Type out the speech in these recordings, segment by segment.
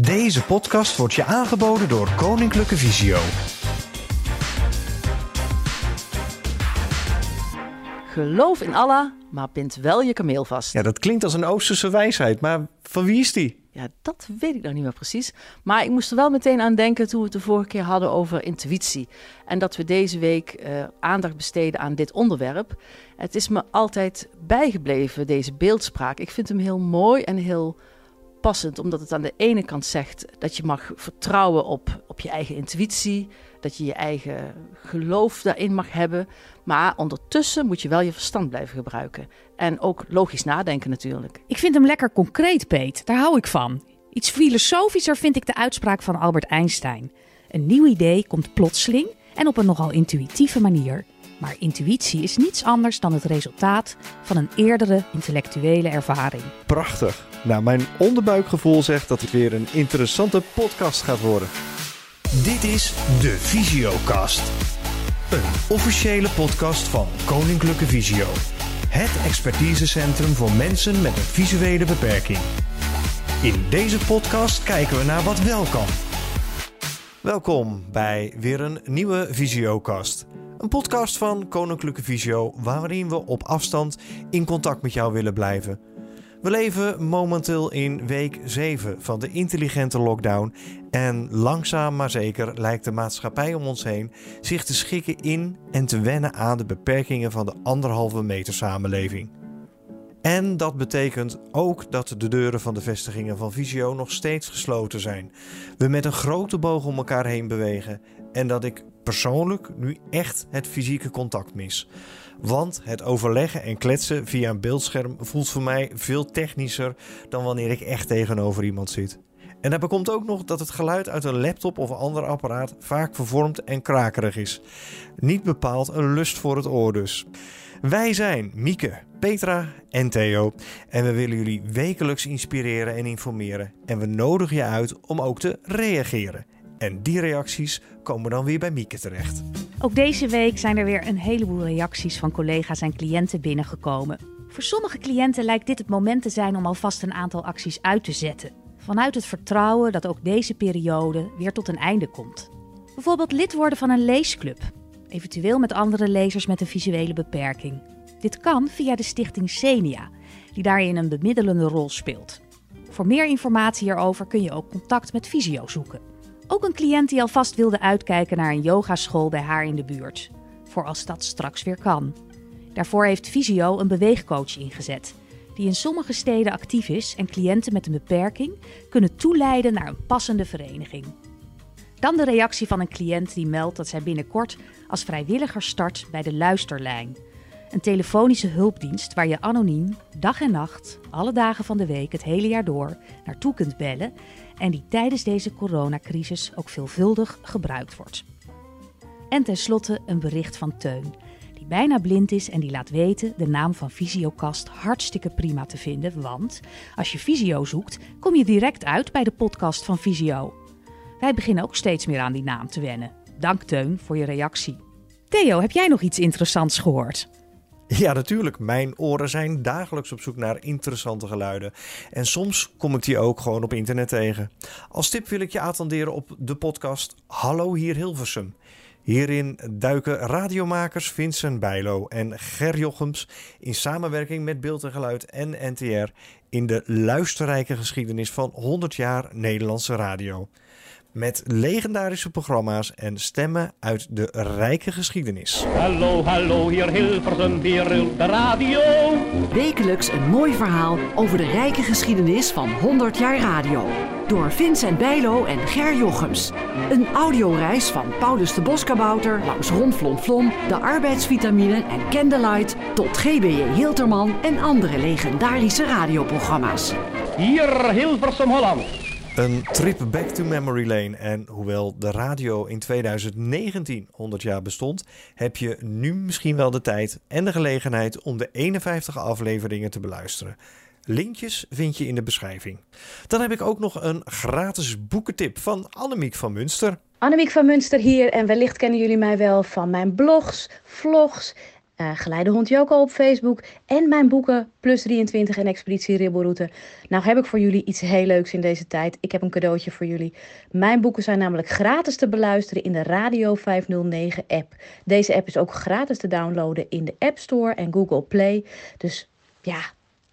Deze podcast wordt je aangeboden door Koninklijke Visio. Geloof in Allah, maar bind wel je kameel vast. Ja, dat klinkt als een Oosterse wijsheid, maar van wie is die? Ja, dat weet ik nog niet meer precies. Maar ik moest er wel meteen aan denken toen we het de vorige keer hadden over intuïtie. En dat we deze week eh, aandacht besteden aan dit onderwerp. Het is me altijd bijgebleven, deze beeldspraak. Ik vind hem heel mooi en heel passend, omdat het aan de ene kant zegt dat je mag vertrouwen op, op je eigen intuïtie, dat je je eigen geloof daarin mag hebben. Maar ondertussen moet je wel je verstand blijven gebruiken. En ook logisch nadenken natuurlijk. Ik vind hem lekker concreet, Peet. Daar hou ik van. Iets filosofischer vind ik de uitspraak van Albert Einstein. Een nieuw idee komt plotseling en op een nogal intuïtieve manier. Maar intuïtie is niets anders dan het resultaat van een eerdere intellectuele ervaring. Prachtig. Nou, mijn onderbuikgevoel zegt dat het weer een interessante podcast gaat worden. Dit is de Visiocast. Een officiële podcast van Koninklijke Visio. Het expertisecentrum voor mensen met een visuele beperking. In deze podcast kijken we naar wat wel kan. Welkom bij weer een nieuwe Visiocast. Een podcast van Koninklijke Visio waarin we op afstand in contact met jou willen blijven. We leven momenteel in week 7 van de intelligente lockdown en langzaam maar zeker lijkt de maatschappij om ons heen zich te schikken in en te wennen aan de beperkingen van de anderhalve meter samenleving. En dat betekent ook dat de deuren van de vestigingen van Visio nog steeds gesloten zijn. We met een grote boog om elkaar heen bewegen en dat ik persoonlijk nu echt het fysieke contact mis. Want het overleggen en kletsen via een beeldscherm voelt voor mij veel technischer dan wanneer ik echt tegenover iemand zit. En daarbij komt ook nog dat het geluid uit een laptop of ander apparaat vaak vervormd en krakerig is. Niet bepaald een lust voor het oor dus. Wij zijn Mieke, Petra en Theo en we willen jullie wekelijks inspireren en informeren. En we nodigen je uit om ook te reageren. En die reacties komen dan weer bij Mieke terecht. Ook deze week zijn er weer een heleboel reacties van collega's en cliënten binnengekomen. Voor sommige cliënten lijkt dit het moment te zijn om alvast een aantal acties uit te zetten. Vanuit het vertrouwen dat ook deze periode weer tot een einde komt. Bijvoorbeeld lid worden van een leesclub, eventueel met andere lezers met een visuele beperking. Dit kan via de stichting Senia, die daarin een bemiddelende rol speelt. Voor meer informatie hierover kun je ook contact met Visio zoeken. Ook een cliënt die alvast wilde uitkijken naar een yogaschool bij haar in de buurt. Voor als dat straks weer kan. Daarvoor heeft Visio een beweegcoach ingezet. Die in sommige steden actief is en cliënten met een beperking kunnen toeleiden naar een passende vereniging. Dan de reactie van een cliënt die meldt dat zij binnenkort als vrijwilliger start bij de Luisterlijn. Een telefonische hulpdienst waar je anoniem, dag en nacht, alle dagen van de week, het hele jaar door, naartoe kunt bellen en die tijdens deze coronacrisis ook veelvuldig gebruikt wordt. En tenslotte een bericht van Teun, die bijna blind is en die laat weten de naam van Visiocast hartstikke prima te vinden, want als je Visio zoekt, kom je direct uit bij de podcast van Visio. Wij beginnen ook steeds meer aan die naam te wennen. Dank Teun voor je reactie. Theo, heb jij nog iets interessants gehoord? Ja, natuurlijk. Mijn oren zijn dagelijks op zoek naar interessante geluiden. En soms kom ik die ook gewoon op internet tegen. Als tip wil ik je attenderen op de podcast Hallo hier Hilversum. Hierin duiken radiomakers Vincent Bijlo en Ger Jochems in samenwerking met Beeld en Geluid en NTR in de luisterrijke geschiedenis van 100 jaar Nederlandse radio. Met legendarische programma's en stemmen uit de rijke geschiedenis. Hallo, hallo, hier Hilversum, hier de radio. Wekelijks een mooi verhaal over de rijke geschiedenis van 100 jaar radio. Door Vincent Bijlo en Ger Jochems. Een audioreis van Paulus de Boskabouter langs Ronflonflon, de arbeidsvitamine en Candlelight tot GBJ Hilterman en andere legendarische radioprogramma's. Hier Hilversum, Holland. Een trip back to memory lane. En hoewel de radio in 2019 100 jaar bestond, heb je nu misschien wel de tijd en de gelegenheid om de 51 afleveringen te beluisteren. Linkjes vind je in de beschrijving. Dan heb ik ook nog een gratis boekentip van Annemiek van Munster. Annemiek van Munster hier en wellicht kennen jullie mij wel van mijn blogs, vlogs uh, Geleidehond Joko op Facebook en mijn boeken Plus 23 en Expeditie Ribbelroute. Nou heb ik voor jullie iets heel leuks in deze tijd. Ik heb een cadeautje voor jullie. Mijn boeken zijn namelijk gratis te beluisteren in de Radio 509 app. Deze app is ook gratis te downloaden in de App Store en Google Play. Dus ja,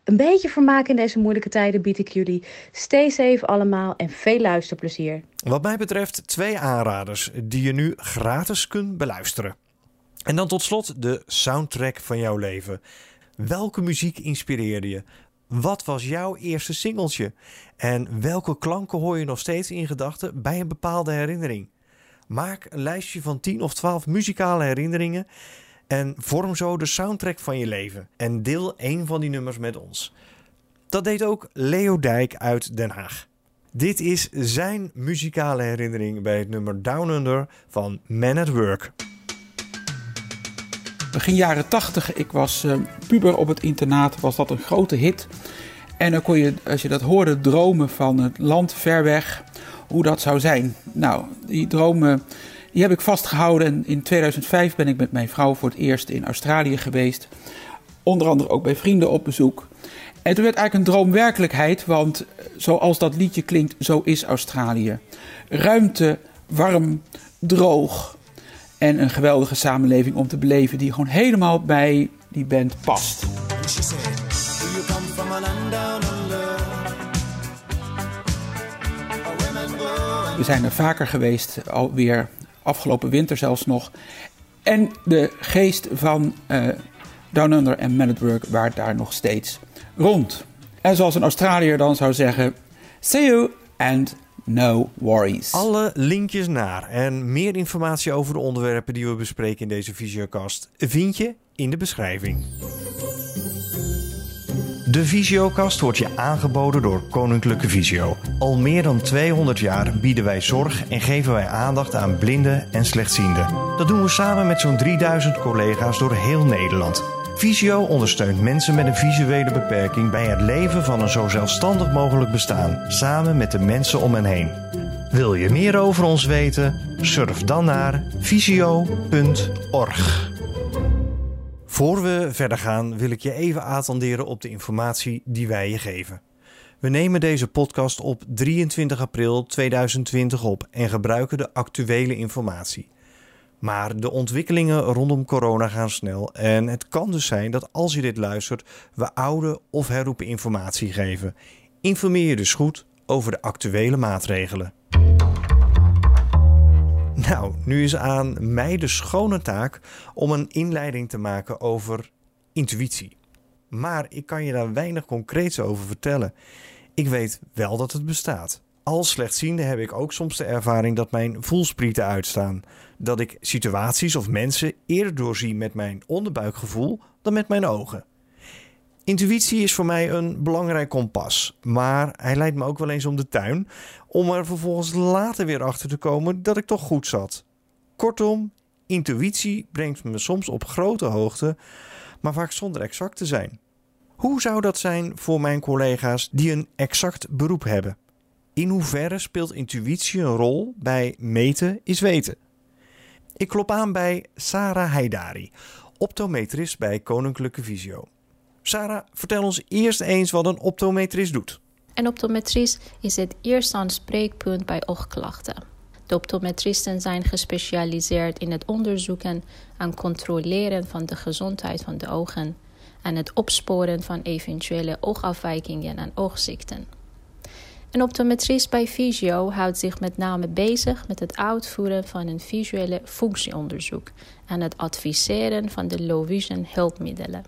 een beetje vermaak in deze moeilijke tijden bied ik jullie. Stay safe allemaal en veel luisterplezier. Wat mij betreft twee aanraders die je nu gratis kunt beluisteren. En dan tot slot de soundtrack van jouw leven. Welke muziek inspireerde je? Wat was jouw eerste singeltje? En welke klanken hoor je nog steeds in gedachten bij een bepaalde herinnering? Maak een lijstje van 10 of 12 muzikale herinneringen en vorm zo de soundtrack van je leven. En deel een van die nummers met ons. Dat deed ook Leo Dijk uit Den Haag. Dit is zijn muzikale herinnering bij het nummer Down Under van Man at Work. Begin jaren 80, ik was uh, puber op het internaat, was dat een grote hit. En dan kon je, als je dat hoorde, dromen van het land ver weg, hoe dat zou zijn. Nou, die dromen die heb ik vastgehouden. En in 2005 ben ik met mijn vrouw voor het eerst in Australië geweest. Onder andere ook bij vrienden op bezoek. En toen werd eigenlijk een droom werkelijkheid, want zoals dat liedje klinkt, zo is Australië. Ruimte, warm, droog en een geweldige samenleving om te beleven die gewoon helemaal bij die band past. We zijn er vaker geweest, alweer afgelopen winter zelfs nog. En de geest van uh, Down Under en Man at Work waart daar nog steeds rond. En zoals een Australiër dan zou zeggen: See you and no worries. Alle linkjes naar en meer informatie over de onderwerpen die we bespreken in deze Visiocast vind je in de beschrijving. De Visiokast wordt je aangeboden door Koninklijke Visio. Al meer dan 200 jaar bieden wij zorg en geven wij aandacht aan blinden en slechtzienden. Dat doen we samen met zo'n 3000 collega's door heel Nederland. Visio ondersteunt mensen met een visuele beperking bij het leven van een zo zelfstandig mogelijk bestaan, samen met de mensen om hen heen. Wil je meer over ons weten? Surf dan naar visio.org. Voor we verder gaan wil ik je even attenderen op de informatie die wij je geven. We nemen deze podcast op 23 april 2020 op en gebruiken de actuele informatie. Maar de ontwikkelingen rondom corona gaan snel en het kan dus zijn dat als je dit luistert, we oude of herroepen informatie geven. Informeer je dus goed over de actuele maatregelen. Nou, nu is aan mij de schone taak om een inleiding te maken over intuïtie. Maar ik kan je daar weinig concreets over vertellen. Ik weet wel dat het bestaat. Als slechtziende heb ik ook soms de ervaring dat mijn voelsprieten uitstaan. Dat ik situaties of mensen eerder doorzie met mijn onderbuikgevoel dan met mijn ogen. Intuïtie is voor mij een belangrijk kompas, maar hij leidt me ook wel eens om de tuin om er vervolgens later weer achter te komen dat ik toch goed zat. Kortom, intuïtie brengt me soms op grote hoogte, maar vaak zonder exact te zijn. Hoe zou dat zijn voor mijn collega's die een exact beroep hebben? In hoeverre speelt intuïtie een rol bij meten is weten? Ik klop aan bij Sarah Haidari, optometrist bij Koninklijke Visio. Sarah, vertel ons eerst eens wat een optometrist doet. Een optometrist is het eerste aanspreekpunt bij oogklachten. De optometristen zijn gespecialiseerd in het onderzoeken en controleren van de gezondheid van de ogen en het opsporen van eventuele oogafwijkingen en oogziekten. Een optometrist bij Visio houdt zich met name bezig met het uitvoeren van een visuele functieonderzoek en het adviseren van de low vision hulpmiddelen.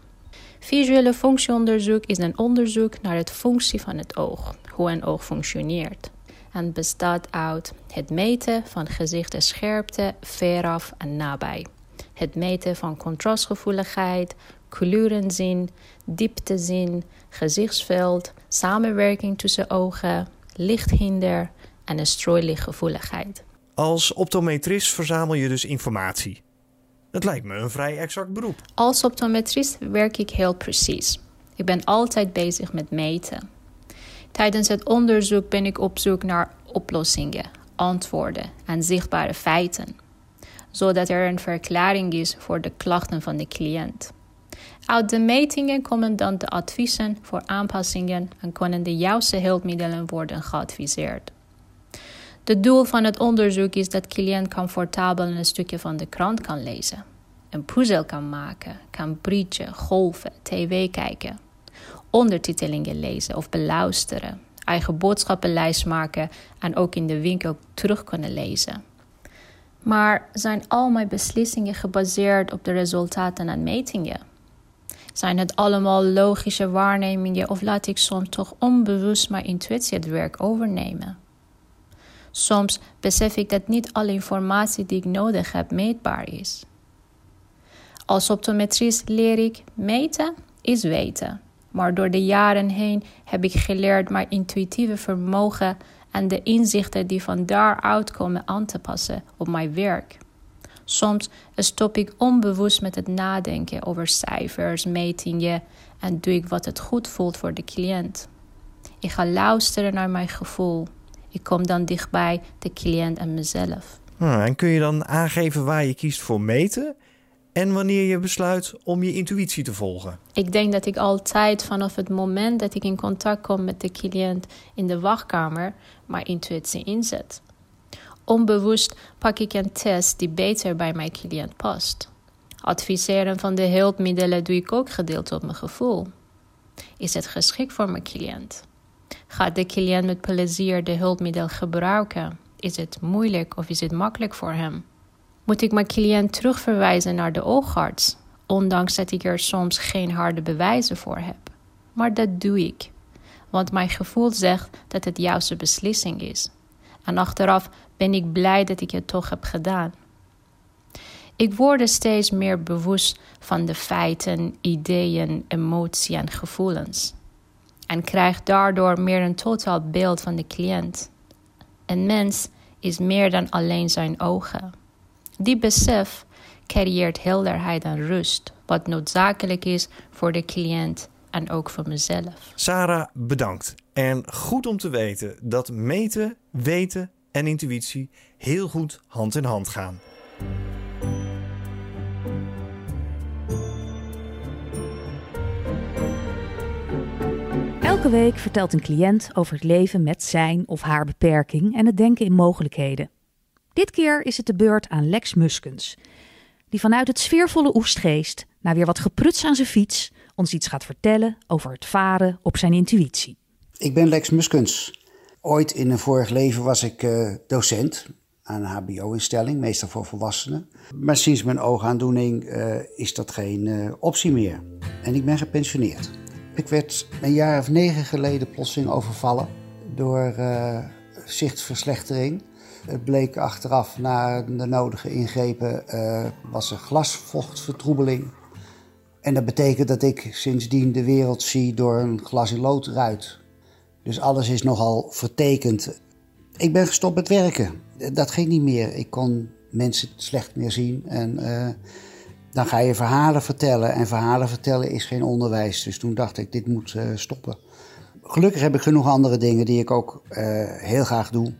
Visuele functieonderzoek is een onderzoek naar de functie van het oog, hoe een oog functioneert. En bestaat uit het meten van gezichtsscherpte veraf en nabij. Het meten van contrastgevoeligheid, kleurenzin, dieptezin, gezichtsveld, samenwerking tussen ogen, lichthinder en een strooilichtgevoeligheid. Als optometrist verzamel je dus informatie. Het lijkt me een vrij exact beroep. Als optometrist werk ik heel precies. Ik ben altijd bezig met meten. Tijdens het onderzoek ben ik op zoek naar oplossingen, antwoorden en zichtbare feiten. Zodat er een verklaring is voor de klachten van de cliënt. Uit de metingen komen dan de adviezen voor aanpassingen en kunnen de juiste hulpmiddelen worden geadviseerd. Het doel van het onderzoek is dat cliënt comfortabel een stukje van de krant kan lezen, een puzzel kan maken, kan bridgen, golven, tv kijken, ondertitelingen lezen of beluisteren, eigen boodschappenlijst maken en ook in de winkel terug kunnen lezen. Maar zijn al mijn beslissingen gebaseerd op de resultaten en metingen? Zijn het allemaal logische waarnemingen of laat ik soms toch onbewust mijn intuïtie het werk overnemen? Soms besef ik dat niet alle informatie die ik nodig heb meetbaar is. Als optometrist leer ik meten is weten. Maar door de jaren heen heb ik geleerd mijn intuïtieve vermogen en de inzichten die van daaruit komen aan te passen op mijn werk. Soms stop ik onbewust met het nadenken over cijfers, metingen en doe ik wat het goed voelt voor de cliënt. Ik ga luisteren naar mijn gevoel. Ik kom dan dichtbij de cliënt en mezelf. Hmm, en kun je dan aangeven waar je kiest voor meten en wanneer je besluit om je intuïtie te volgen? Ik denk dat ik altijd vanaf het moment dat ik in contact kom met de cliënt in de wachtkamer mijn intuïtie inzet. Onbewust pak ik een test die beter bij mijn cliënt past. Adviseren van de hulpmiddelen doe ik ook gedeeld op mijn gevoel. Is het geschikt voor mijn cliënt? Gaat de cliënt met plezier de hulpmiddel gebruiken? Is het moeilijk of is het makkelijk voor hem? Moet ik mijn cliënt terugverwijzen naar de oogarts, ondanks dat ik er soms geen harde bewijzen voor heb? Maar dat doe ik, want mijn gevoel zegt dat het juiste beslissing is. En achteraf ben ik blij dat ik het toch heb gedaan. Ik word er steeds meer bewust van de feiten, ideeën, emoties en gevoelens. En krijg daardoor meer een totaal beeld van de cliënt. Een mens is meer dan alleen zijn ogen. Die besef creëert helderheid en rust, wat noodzakelijk is voor de cliënt en ook voor mezelf. Sarah, bedankt. En goed om te weten dat meten, weten en intuïtie heel goed hand in hand gaan. Elke week vertelt een cliënt over het leven met zijn of haar beperking en het denken in mogelijkheden. Dit keer is het de beurt aan Lex Muskens, die vanuit het sfeervolle Oestgeest, na weer wat gepruts aan zijn fiets, ons iets gaat vertellen over het varen op zijn intuïtie. Ik ben Lex Muskens. Ooit in een vorig leven was ik uh, docent aan een HBO-instelling, meestal voor volwassenen. Maar sinds mijn oogaandoening uh, is dat geen uh, optie meer. En ik ben gepensioneerd. Ik werd een jaar of negen geleden plotseling overvallen door zichtverslechtering. Het bleek achteraf na de nodige ingrepen was er glasvochtvertroebeling. En dat betekent dat ik sindsdien de wereld zie door een glas in lood ruit. Dus alles is nogal vertekend. Ik ben gestopt met werken. Dat ging niet meer. Ik kon mensen slecht meer zien. En uh, dan ga je verhalen vertellen. En verhalen vertellen is geen onderwijs. Dus toen dacht ik, dit moet uh, stoppen. Gelukkig heb ik genoeg andere dingen die ik ook heel graag doe.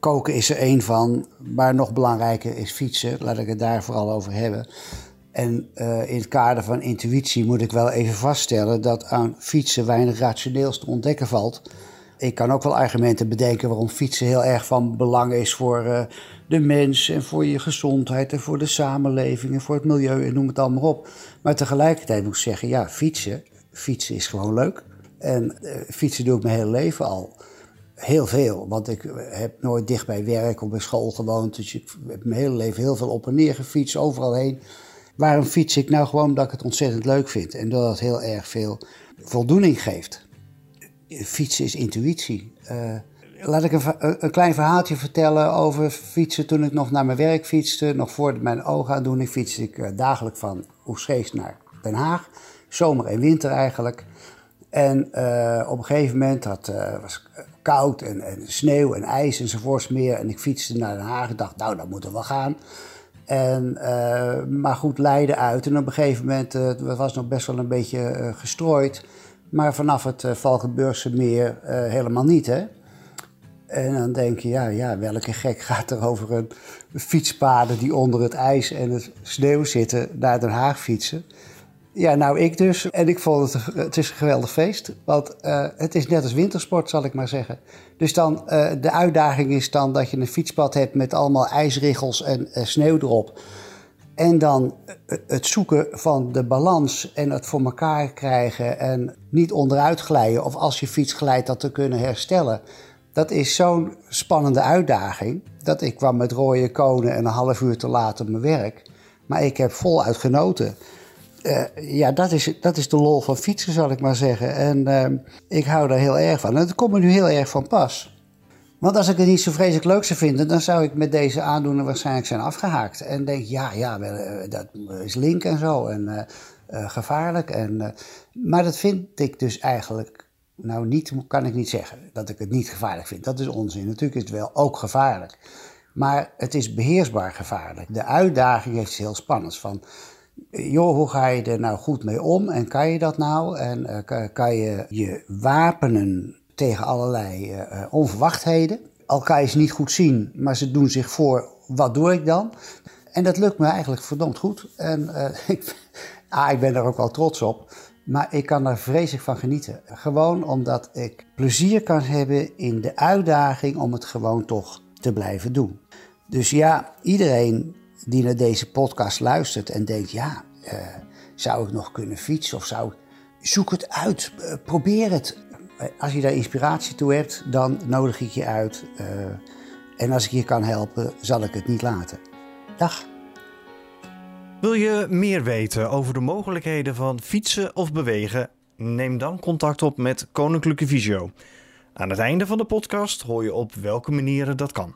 Koken is er één van. Maar nog belangrijker is fietsen. Laat ik het daar vooral over hebben. En uh, in het kader van intuïtie moet ik wel even vaststellen dat aan fietsen weinig rationeels te ontdekken valt. Ik kan ook wel argumenten bedenken waarom fietsen heel erg van belang is voor uh, de mens en voor je gezondheid en voor de samenleving en voor het milieu en noem het allemaal op. Maar tegelijkertijd moet ik zeggen, ja, fietsen, fietsen is gewoon leuk. En uh, fietsen doe ik mijn hele leven al. Heel veel, want ik heb nooit dicht bij werk of bij school gewoond. Dus ik heb mijn hele leven heel veel op en neer gefietst, overal heen. Waarom fiets ik nou gewoon omdat ik het ontzettend leuk vind en dat het heel erg veel voldoening geeft? Fietsen is intuïtie. Uh, laat ik een, een, klein verhaaltje vertellen over fietsen toen ik nog naar mijn werk fietste. Nog voor mijn oogaandoening fietste ik uh, dagelijks van Oesgeest naar Den Haag. Zomer en winter eigenlijk. En uh, op een gegeven moment had, was het koud en, en, sneeuw en ijs enzovoorts meer. En ik fietste naar Den Haag en dacht, nou, dat moeten we gaan. En, uh, maar goed, Leiden uit. En op een gegeven moment, uh, het was nog best wel een beetje uh, gestrooid. Maar vanaf het Valkenburgse meer helemaal niet. Hè? En dan denk je, ja, ja, welke gek gaat er over een fietspaden die onder het ijs en het sneeuw zitten naar Den Haag fietsen? Ja, nou ik dus. En ik vond het, het is een geweldig feest. Want uh, het is net als wintersport, zal ik maar zeggen. Dus dan, uh, de uitdaging is dan dat je een fietspad hebt met allemaal ijsriggels en uh, sneeuw erop. En dan het zoeken van de balans en het voor elkaar krijgen en niet onderuit glijden. Of als je fiets glijdt, dat te kunnen herstellen. Dat is zo'n spannende uitdaging. Dat ik kwam met rode konen en een half uur te laat op mijn werk. Maar ik heb voluit genoten. Uh, ja, dat is, dat is de lol van fietsen, zal ik maar zeggen. En uh, ik hou daar heel erg van. En dat komt me nu heel erg van pas. Want als ik het niet zo vreselijk leuk zou vinden, dan zou ik met deze aandoener waarschijnlijk zijn afgehaakt. En denk, ja, ja, eh, dat is link en zo. En uh, gevaarlijk. En, maar dat vind ik dus eigenlijk, nou niet, kan ik niet zeggen dat ik het niet gevaarlijk vind. Dat is onzin. Natuurlijk is het wel ook gevaarlijk. Maar het is beheersbaar gevaarlijk. De uitdaging heeft heel spannends. Van, joh, hoe ga je er nou goed mee om en kan je dat nou? En uh, kan je je wapenen tegen allerlei uh, onverwachtheden? Al kan je ze niet goed zien, maar ze doen zich voor, wat doe ik dan? En dat lukt me eigenlijk verdomd goed. En ik, ah, ik ben er ook wel trots op. Maar ik kan er vreselijk van genieten. Gewoon omdat ik plezier kan hebben in de uitdaging om het gewoon toch te blijven doen. Dus ja, iedereen die naar deze podcast luistert en denkt: ja, uh, zou ik nog kunnen fietsen of zou ik. Zoek het uit, uh, probeer het. Uh, als je daar inspiratie toe hebt, dan nodig ik je uit. en als ik je kan helpen, zal ik het niet laten. Dag. Wil je meer weten over de mogelijkheden van fietsen of bewegen? Neem dan contact op met Koninklijke Visio. Aan het einde van de podcast hoor je op welke manieren dat kan.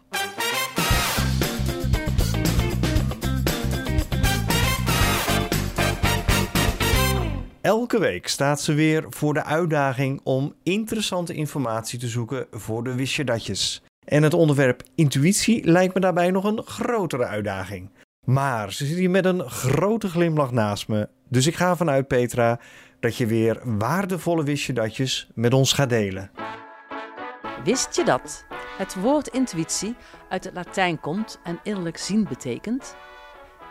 Elke week staat ze weer voor de uitdaging om interessante informatie te zoeken voor de wist je datjes. En het onderwerp intuïtie lijkt me daarbij nog een grotere uitdaging. Maar ze zit hier met een grote glimlach naast me. Dus ik ga ervan uit, Petra, dat je weer waardevolle wist je datjes met ons gaat delen. Wist je dat het woord intuïtie uit het Latijn komt en innerlijk zien betekent?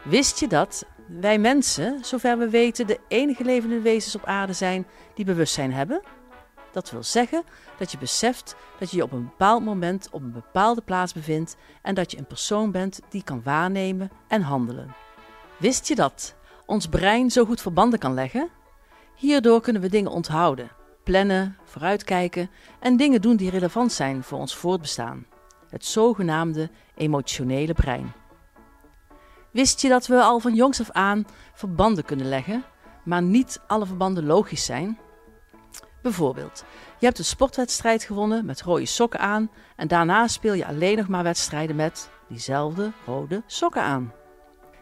Wist je dat wij mensen, zover we weten, de enige levende wezens op aarde zijn die bewustzijn hebben? Dat wil zeggen dat je beseft dat je je op een bepaald moment op een bepaalde plaats bevindt en dat je een persoon bent die kan waarnemen en handelen. Wist je dat ons brein zo goed verbanden kan leggen? Hierdoor kunnen we dingen onthouden, plannen, vooruitkijken en dingen doen die relevant zijn voor ons voortbestaan. Het zogenaamde emotionele brein. Wist je dat we al van jongs af aan verbanden kunnen leggen, maar niet alle verbanden logisch zijn? Bijvoorbeeld, je hebt een sportwedstrijd gewonnen met rode sokken aan en daarna speel je alleen nog maar wedstrijden met diezelfde rode sokken aan.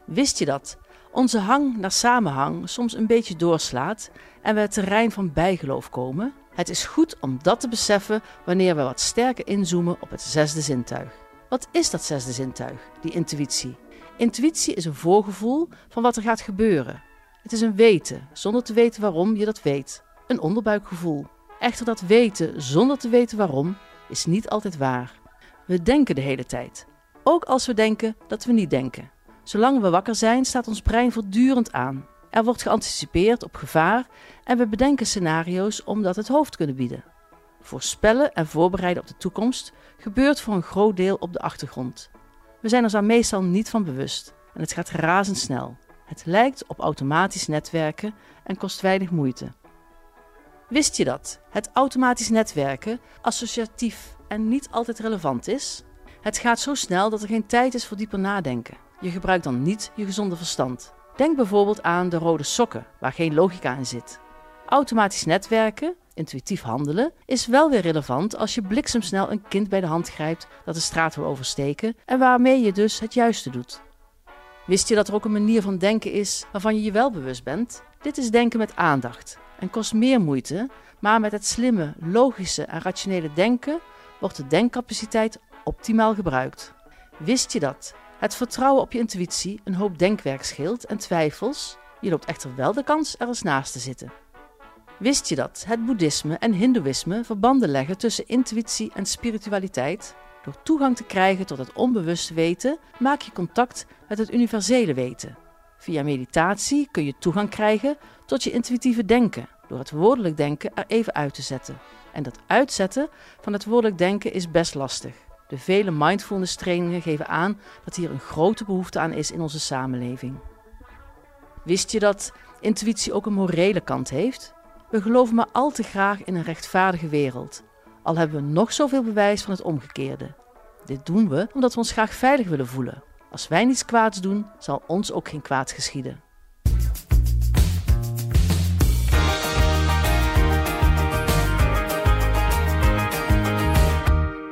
Wist je dat onze hang naar samenhang soms een beetje doorslaat en we het terrein van bijgeloof komen? Het is goed om dat te beseffen wanneer we wat sterker inzoomen op het zesde zintuig. Wat is dat zesde zintuig, die intuïtie? Intuïtie is een voorgevoel van wat er gaat gebeuren. Het is een weten, zonder te weten waarom je dat weet. Een onderbuikgevoel. Echter dat weten zonder te weten waarom is niet altijd waar. We denken de hele tijd. Ook als we denken dat we niet denken. Zolang we wakker zijn, staat ons brein voortdurend aan. Er wordt geanticipeerd op gevaar en we bedenken scenario's om dat het hoofd kunnen bieden. Voorspellen en voorbereiden op de toekomst gebeurt voor een groot deel op de achtergrond. We zijn ons daar meestal niet van bewust en het gaat razendsnel. Het lijkt op automatisch netwerken en kost weinig moeite. Wist je dat het automatisch netwerken associatief en niet altijd relevant is? Het gaat zo snel dat er geen tijd is voor dieper nadenken. Je gebruikt dan niet je gezonde verstand. Denk bijvoorbeeld aan de rode sokken, waar geen logica in zit. Automatisch netwerken, intuïtief handelen, is wel weer relevant als je bliksemsnel een kind bij de hand grijpt dat de straat wil oversteken en waarmee je dus het juiste doet. Wist je dat er ook een manier van denken is waarvan je je wel bewust bent? Dit is denken met aandacht en kost meer moeite, maar met het slimme, logische en rationele denken wordt de denkcapaciteit optimaal gebruikt. Wist je dat? Het vertrouwen op je intuïtie een hoop denkwerk scheelt en twijfels. Je loopt echter wel de kans er eens naast te zitten. Wist je dat het boeddhisme en hindoeïsme verbanden leggen tussen intuïtie en spiritualiteit? Door toegang te krijgen tot het onbewuste weten, maak je contact met het universele weten. Via meditatie kun je toegang krijgen tot je intuïtieve denken, door het woordelijk denken er even uit te zetten. En dat uitzetten van het woordelijk denken is best lastig. De vele mindfulness trainingen geven aan dat hier een grote behoefte aan is in onze samenleving. Wist je dat intuïtie ook een morele kant heeft? We geloven maar al te graag in een rechtvaardige wereld, al hebben we nog zoveel bewijs van het omgekeerde. Dit doen we omdat we ons graag veilig willen voelen. Als wij niets kwaads doen, zal ons ook geen kwaad geschieden.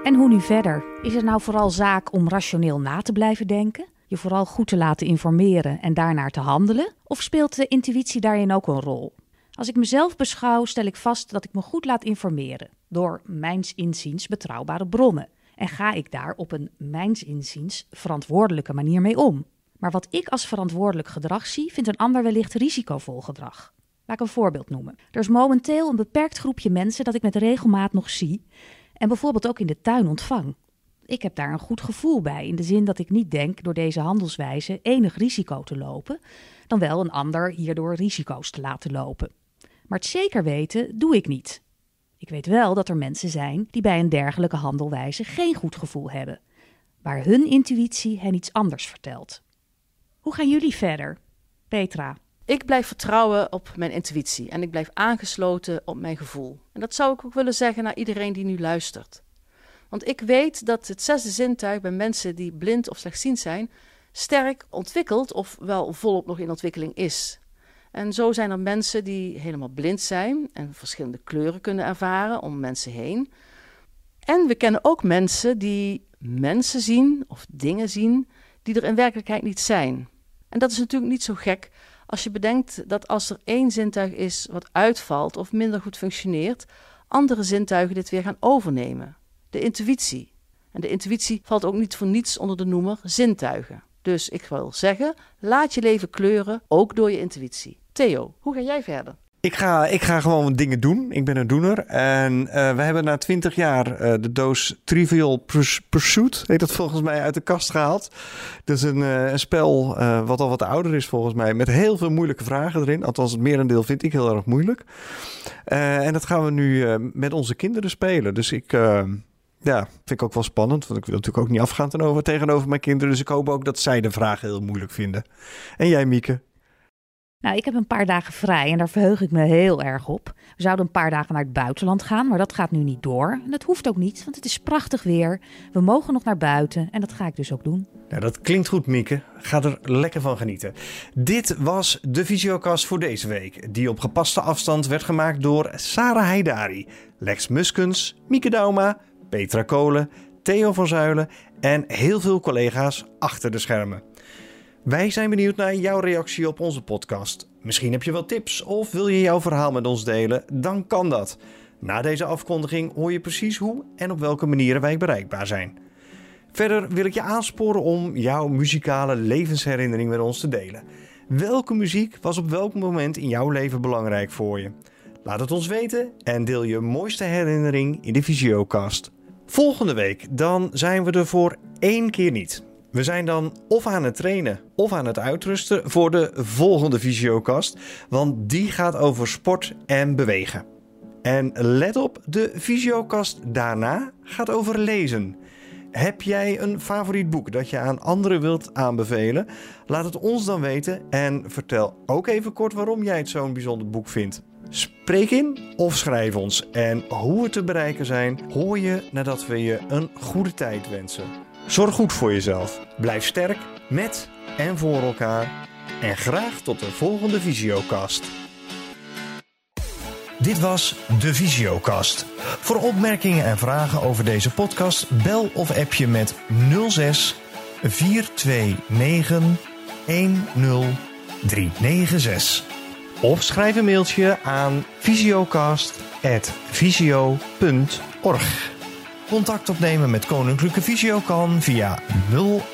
En hoe nu verder? Is het nou vooral zaak om rationeel na te blijven denken? Je vooral goed te laten informeren en daarnaar te handelen? Of speelt de intuïtie daarin ook een rol? Als ik mezelf beschouw, stel ik vast dat ik me goed laat informeren door mijns inziens betrouwbare bronnen. En ga ik daar op een mijns inziens verantwoordelijke manier mee om. Maar wat ik als verantwoordelijk gedrag zie, vindt een ander wellicht risicovol gedrag. Laat ik een voorbeeld noemen. Er is momenteel een beperkt groepje mensen dat ik met regelmaat nog zie en bijvoorbeeld ook in de tuin ontvang. Ik heb daar een goed gevoel bij, in de zin dat ik niet denk door deze handelswijze enig risico te lopen, dan wel een ander hierdoor risico's te laten lopen. Maar het zeker weten doe ik niet. Ik weet wel dat er mensen zijn die bij een dergelijke handelwijze geen goed gevoel hebben, waar hun intuïtie hen iets anders vertelt. Hoe gaan jullie verder? Petra. Ik blijf vertrouwen op mijn intuïtie en ik blijf aangesloten op mijn gevoel. En dat zou ik ook willen zeggen naar iedereen die nu luistert. Want ik weet dat het zesde zintuig bij mensen die blind of slechtziend zijn, sterk ontwikkeld of wel volop nog in ontwikkeling is. En zo zijn er mensen die helemaal blind zijn en verschillende kleuren kunnen ervaren om mensen heen. En we kennen ook mensen die mensen zien of dingen zien die er in werkelijkheid niet zijn. En dat is natuurlijk niet zo gek als je bedenkt dat als er één zintuig is wat uitvalt of minder goed functioneert, andere zintuigen dit weer gaan overnemen. De intuïtie. En de intuïtie valt ook niet voor niets onder de noemer zintuigen. Dus ik wil zeggen, laat je leven kleuren, ook door je intuïtie. Theo, hoe ga jij verder? Ik ga, ik ga gewoon dingen doen. Ik ben een doener. En uh, we hebben na twintig jaar uh, de doos Trivial Pursuit, heet dat volgens mij, uit de kast gehaald. Dat is een, uh, een spel wat al wat ouder is volgens mij, met heel veel moeilijke vragen erin. Althans, het merendeel vind ik heel erg moeilijk. en dat gaan we nu met onze kinderen spelen. Dus ik... ja, vind ik ook wel spannend. Want ik wil natuurlijk ook niet afgaan tegenover, tegenover mijn kinderen. Dus ik hoop ook dat zij de vragen heel moeilijk vinden. En jij, Mieke? Nou, ik heb een paar dagen vrij en daar verheug ik me heel erg op. We zouden een paar dagen naar het buitenland gaan, maar dat gaat nu niet door. En dat hoeft ook niet, want het is prachtig weer. We mogen nog naar buiten en dat ga ik dus ook doen. Nou, dat klinkt goed, Mieke. Ga er lekker van genieten. Dit was de Visiocast voor deze week, die op gepaste afstand werd gemaakt door Sarah Heidari, Lex Muskens, Mieke Dauma, Petra Kolen, Theo van Zuilen en heel veel collega's achter de schermen. Wij zijn benieuwd naar jouw reactie op onze podcast. Misschien heb je wel tips of wil je jouw verhaal met ons delen? Dan kan dat. Na deze afkondiging hoor je precies hoe en op welke manieren wij bereikbaar zijn. Verder wil ik je aansporen om jouw muzikale levensherinnering met ons te delen. Welke muziek was op welk moment in jouw leven belangrijk voor je? Laat het ons weten en deel je mooiste herinnering in de Visiocast. Volgende week dan zijn we er voor één keer niet. We zijn dan of aan het trainen of aan het uitrusten voor de volgende Visiocast, want die gaat over sport en bewegen. En let op, de Visiocast daarna gaat over lezen. Heb jij een favoriet boek dat je aan anderen wilt aanbevelen? Laat het ons dan weten en vertel ook even kort waarom jij het zo'n bijzonder boek vindt. Spreek in of schrijf ons. En hoe we te bereiken zijn, hoor je nadat we je een goede tijd wensen. Zorg goed voor jezelf. Blijf sterk met en voor elkaar. En graag tot de volgende Visiocast. Dit was de Visiocast. Voor opmerkingen en vragen over deze podcast bel of app je met 06 429 10396. Of schrijf een mailtje aan visiocast.visio.org. Contact opnemen met Koninklijke Visio kan via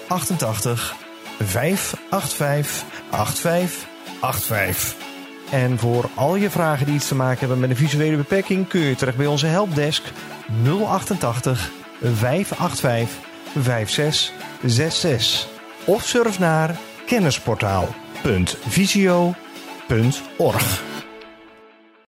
088 585 8585. En voor al je vragen die iets te maken hebben met een visuele beperking kun je terecht bij onze helpdesk 088 585 5666 of surf naar kennisportaal.visio.org.